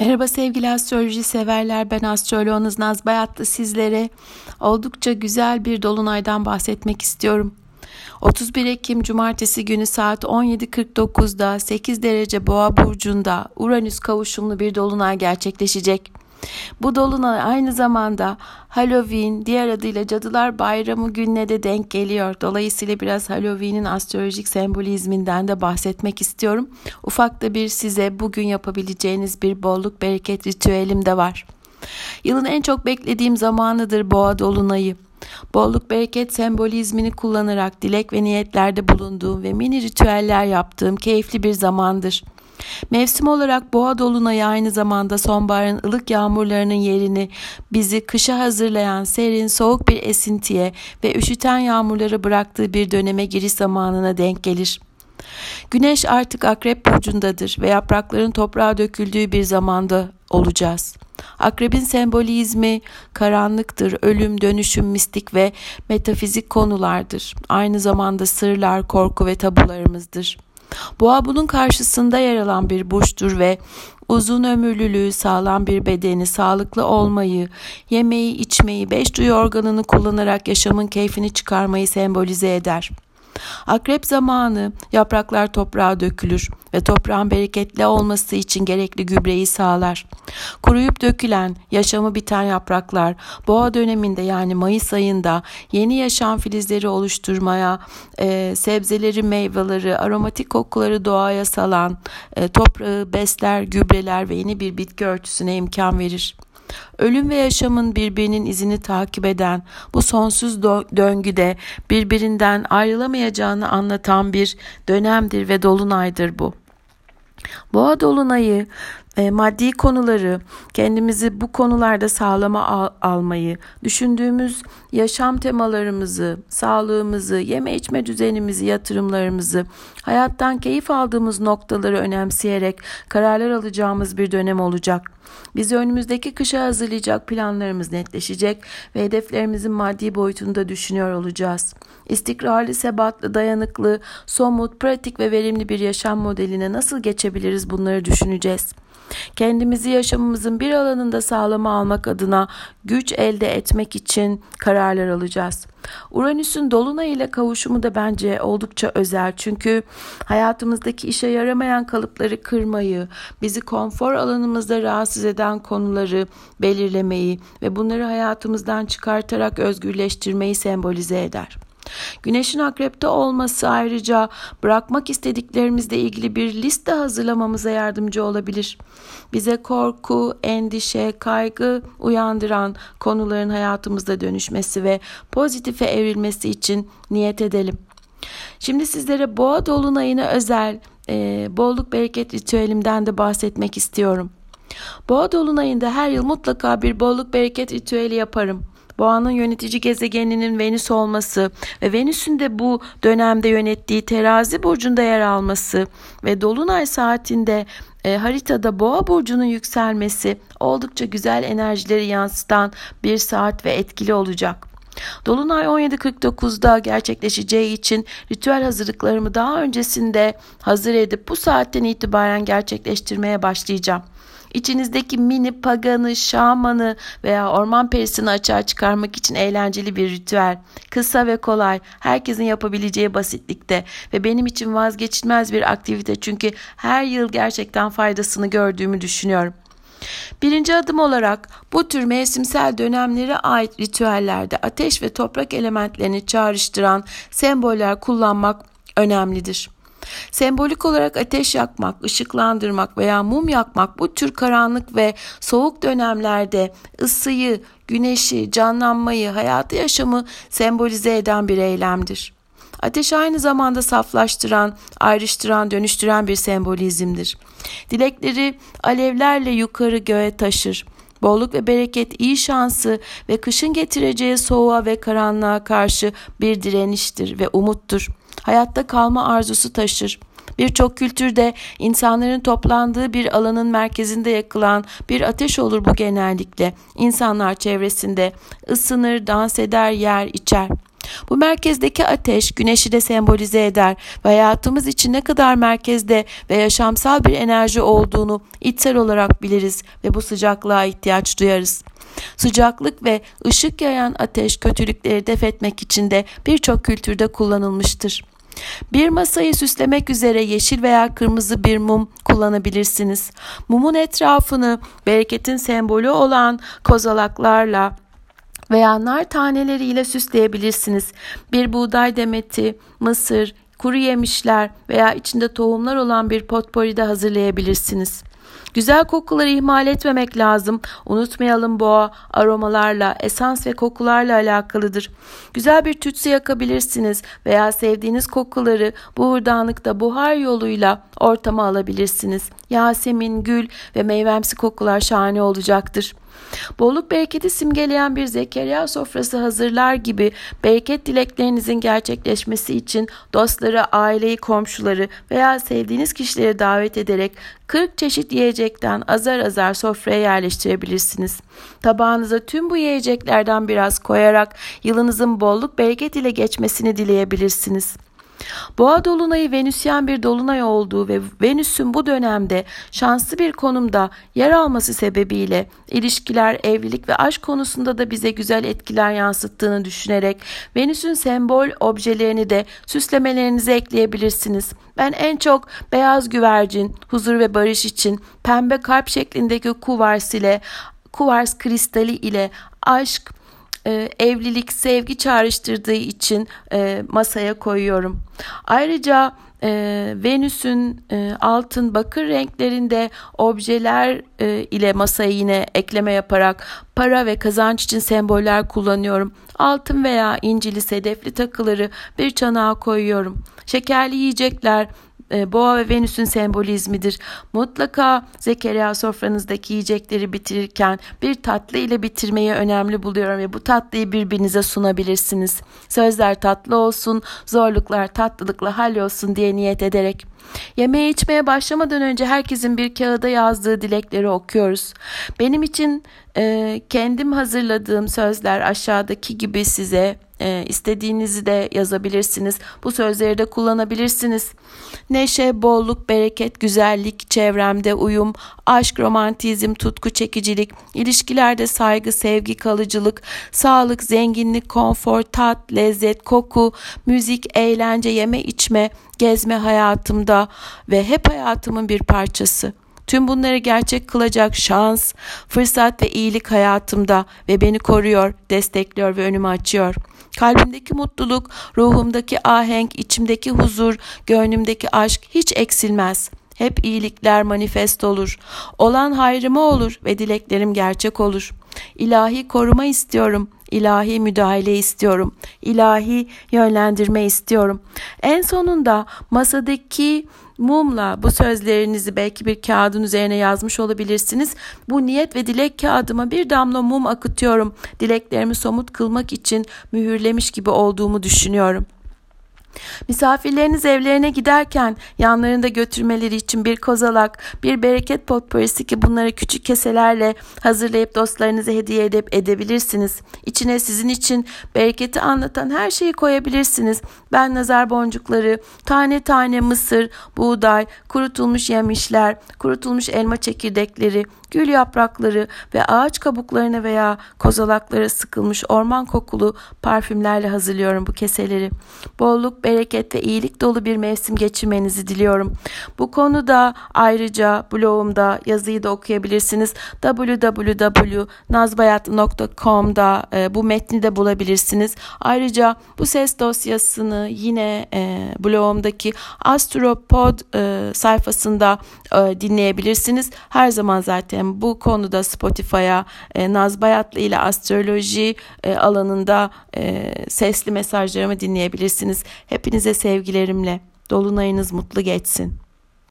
Merhaba sevgili astroloji severler. Ben astroloğunuz Naz Bayatlı sizlere oldukça güzel bir dolunaydan bahsetmek istiyorum. 31 Ekim Cumartesi günü saat 17.49'da 8 derece Boğa burcunda Uranüs kavuşumlu bir dolunay gerçekleşecek. Bu dolunay aynı zamanda Halloween diğer adıyla Cadılar Bayramı gününe de denk geliyor. Dolayısıyla biraz Halloween'in astrolojik sembolizminden de bahsetmek istiyorum. Ufak da bir size bugün yapabileceğiniz bir bolluk bereket ritüelim de var. Yılın en çok beklediğim zamanıdır boğa dolunayı. Bolluk bereket sembolizmini kullanarak dilek ve niyetlerde bulunduğum ve mini ritüeller yaptığım keyifli bir zamandır. Mevsim olarak boğa dolunayı aynı zamanda sonbaharın ılık yağmurlarının yerini bizi kışa hazırlayan serin soğuk bir esintiye ve üşüten yağmurları bıraktığı bir döneme giriş zamanına denk gelir. Güneş artık akrep burcundadır ve yaprakların toprağa döküldüğü bir zamanda olacağız. Akrebin sembolizmi karanlıktır, ölüm, dönüşüm, mistik ve metafizik konulardır. Aynı zamanda sırlar, korku ve tabularımızdır. Boğa bunun karşısında yer alan bir burçtur ve uzun ömürlülüğü, sağlam bir bedeni, sağlıklı olmayı, yemeği, içmeyi, beş duyu organını kullanarak yaşamın keyfini çıkarmayı sembolize eder.'' Akrep zamanı yapraklar toprağa dökülür ve toprağın bereketli olması için gerekli gübreyi sağlar. Kuruyup dökülen, yaşamı biten yapraklar boğa döneminde yani Mayıs ayında yeni yaşam filizleri oluşturmaya, e, sebzeleri, meyveleri, aromatik kokuları doğaya salan, e, toprağı besler, gübreler ve yeni bir bitki örtüsüne imkan verir. Ölüm ve yaşamın birbirinin izini takip eden bu sonsuz döngüde birbirinden ayrılamayacağını anlatan bir dönemdir ve dolunaydır bu. Boğa dolunayı e, maddi konuları, kendimizi bu konularda sağlama al, almayı, düşündüğümüz yaşam temalarımızı, sağlığımızı, yeme içme düzenimizi, yatırımlarımızı, hayattan keyif aldığımız noktaları önemseyerek kararlar alacağımız bir dönem olacak. Bizi önümüzdeki kışa hazırlayacak planlarımız netleşecek ve hedeflerimizin maddi boyutunu da düşünüyor olacağız. İstikrarlı, sebatlı, dayanıklı, somut, pratik ve verimli bir yaşam modeline nasıl geçebiliriz bunları düşüneceğiz. Kendimizi yaşamımızın bir alanında sağlama almak adına güç elde etmek için kararlar alacağız. Uranüs'ün dolunay ile kavuşumu da bence oldukça özel. Çünkü hayatımızdaki işe yaramayan kalıpları kırmayı, bizi konfor alanımızda rahatsız eden konuları belirlemeyi ve bunları hayatımızdan çıkartarak özgürleştirmeyi sembolize eder. Güneşin akrepte olması ayrıca bırakmak istediklerimizle ilgili bir liste hazırlamamıza yardımcı olabilir. Bize korku, endişe, kaygı uyandıran konuların hayatımızda dönüşmesi ve pozitife evrilmesi için niyet edelim. Şimdi sizlere boğa dolunayına özel e, bolluk bereket ritüelimden de bahsetmek istiyorum. Boğa dolunayında her yıl mutlaka bir bolluk bereket ritüeli yaparım. Boğanın yönetici gezegeninin Venüs olması ve Venüs'ün de bu dönemde yönettiği terazi burcunda yer alması ve dolunay saatinde e, haritada boğa burcunun yükselmesi oldukça güzel enerjileri yansıtan bir saat ve etkili olacak. Dolunay 17.49'da gerçekleşeceği için ritüel hazırlıklarımı daha öncesinde hazır edip bu saatten itibaren gerçekleştirmeye başlayacağım. İçinizdeki mini paganı, şamanı veya orman perisini açığa çıkarmak için eğlenceli bir ritüel. Kısa ve kolay, herkesin yapabileceği basitlikte ve benim için vazgeçilmez bir aktivite çünkü her yıl gerçekten faydasını gördüğümü düşünüyorum. Birinci adım olarak bu tür mevsimsel dönemlere ait ritüellerde ateş ve toprak elementlerini çağrıştıran semboller kullanmak önemlidir. Sembolik olarak ateş yakmak, ışıklandırmak veya mum yakmak bu tür karanlık ve soğuk dönemlerde ısıyı, güneşi, canlanmayı, hayatı yaşamı sembolize eden bir eylemdir. Ateş aynı zamanda saflaştıran, ayrıştıran, dönüştüren bir sembolizmdir. Dilekleri alevlerle yukarı göğe taşır. Bolluk ve bereket iyi şansı ve kışın getireceği soğuğa ve karanlığa karşı bir direniştir ve umuttur hayatta kalma arzusu taşır. Birçok kültürde insanların toplandığı bir alanın merkezinde yakılan bir ateş olur bu genellikle. İnsanlar çevresinde ısınır, dans eder, yer, içer. Bu merkezdeki ateş güneşi de sembolize eder ve hayatımız için ne kadar merkezde ve yaşamsal bir enerji olduğunu içsel olarak biliriz ve bu sıcaklığa ihtiyaç duyarız. Sıcaklık ve ışık yayan ateş kötülükleri def etmek için de birçok kültürde kullanılmıştır. Bir masayı süslemek üzere yeşil veya kırmızı bir mum kullanabilirsiniz. Mumun etrafını bereketin sembolü olan kozalaklarla veya nar taneleriyle süsleyebilirsiniz. Bir buğday demeti, mısır, kuru yemişler veya içinde tohumlar olan bir potpori de hazırlayabilirsiniz. Güzel kokuları ihmal etmemek lazım. Unutmayalım boğa aromalarla, esans ve kokularla alakalıdır. Güzel bir tütsü yakabilirsiniz veya sevdiğiniz kokuları bu hurdanlıkta buhar yoluyla ortama alabilirsiniz. Yasemin, gül ve meyvemsi kokular şahane olacaktır. Bolluk bereketi simgeleyen bir Zekeriya sofrası hazırlar gibi bereket dileklerinizin gerçekleşmesi için dostları, aileyi, komşuları veya sevdiğiniz kişileri davet ederek 40 çeşit yiyecekten azar azar sofraya yerleştirebilirsiniz. Tabağınıza tüm bu yiyeceklerden biraz koyarak yılınızın bolluk bereket ile geçmesini dileyebilirsiniz. Boğa dolunayı Venüsyen bir dolunay olduğu ve Venüs'ün bu dönemde şanslı bir konumda yer alması sebebiyle ilişkiler, evlilik ve aşk konusunda da bize güzel etkiler yansıttığını düşünerek Venüs'ün sembol objelerini de süslemelerinize ekleyebilirsiniz. Ben en çok beyaz güvercin, huzur ve barış için pembe kalp şeklindeki kuvars ile kuvars kristali ile aşk, e, evlilik, sevgi çağrıştırdığı için e, masaya koyuyorum. Ayrıca e, Venüs'ün e, altın bakır renklerinde objeler e, ile masaya yine ekleme yaparak para ve kazanç için semboller kullanıyorum. Altın veya incili sedefli takıları bir çanağa koyuyorum. Şekerli yiyecekler, e, Boğa ve Venüs'ün sembolizmidir. Mutlaka Zekeriya sofranızdaki yiyecekleri bitirirken bir tatlı ile bitirmeyi önemli buluyorum ve bu tatlıyı birbirinize sunabilirsiniz. Sözler tatlı olsun, zorluklar tatlılıkla hallolsun diye niyet ederek. Yemeğe içmeye başlamadan önce herkesin bir kağıda yazdığı dilekleri okuyoruz. Benim için e, kendim hazırladığım sözler aşağıdaki gibi size e, istediğinizi de yazabilirsiniz. Bu sözleri de kullanabilirsiniz. Neşe, bolluk, bereket, güzellik, çevremde uyum, aşk, romantizm, tutku, çekicilik, ilişkilerde saygı, sevgi, kalıcılık, sağlık, zenginlik, konfor, tat, lezzet, koku, müzik, eğlence, yeme içme, gezme hayatımda ve hep hayatımın bir parçası. Tüm bunları gerçek kılacak şans, fırsat ve iyilik hayatımda ve beni koruyor, destekliyor ve önümü açıyor. Kalbimdeki mutluluk, ruhumdaki ahenk, içimdeki huzur, gönlümdeki aşk hiç eksilmez. Hep iyilikler manifest olur. Olan hayrıma olur ve dileklerim gerçek olur. İlahi koruma istiyorum. İlahi müdahale istiyorum. İlahi yönlendirme istiyorum. En sonunda masadaki mumla bu sözlerinizi belki bir kağıdın üzerine yazmış olabilirsiniz. Bu niyet ve dilek kağıdıma bir damla mum akıtıyorum. Dileklerimi somut kılmak için mühürlemiş gibi olduğumu düşünüyorum. Misafirleriniz evlerine giderken yanlarında götürmeleri için bir kozalak, bir bereket potporisi ki bunları küçük keselerle hazırlayıp dostlarınıza hediye edip edebilirsiniz. İçine sizin için bereketi anlatan her şeyi koyabilirsiniz. Ben nazar boncukları, tane tane mısır, buğday, kurutulmuş yemişler, kurutulmuş elma çekirdekleri, gül yaprakları ve ağaç kabuklarına veya kozalaklara sıkılmış orman kokulu parfümlerle hazırlıyorum bu keseleri. Bolluk, bereket ve iyilik dolu bir mevsim geçirmenizi diliyorum. Bu konuda ayrıca blogumda yazıyı da okuyabilirsiniz. www.nazbayat.com'da e, bu metni de bulabilirsiniz. Ayrıca bu ses dosyasını yine e, blogumdaki Astropod e, sayfasında e, dinleyebilirsiniz. Her zaman zaten bu konuda Spotify'a e, Naz Bayatlı ile astroloji e, alanında e, sesli mesajlarımı dinleyebilirsiniz. Hepinize sevgilerimle. Dolunayınız mutlu geçsin.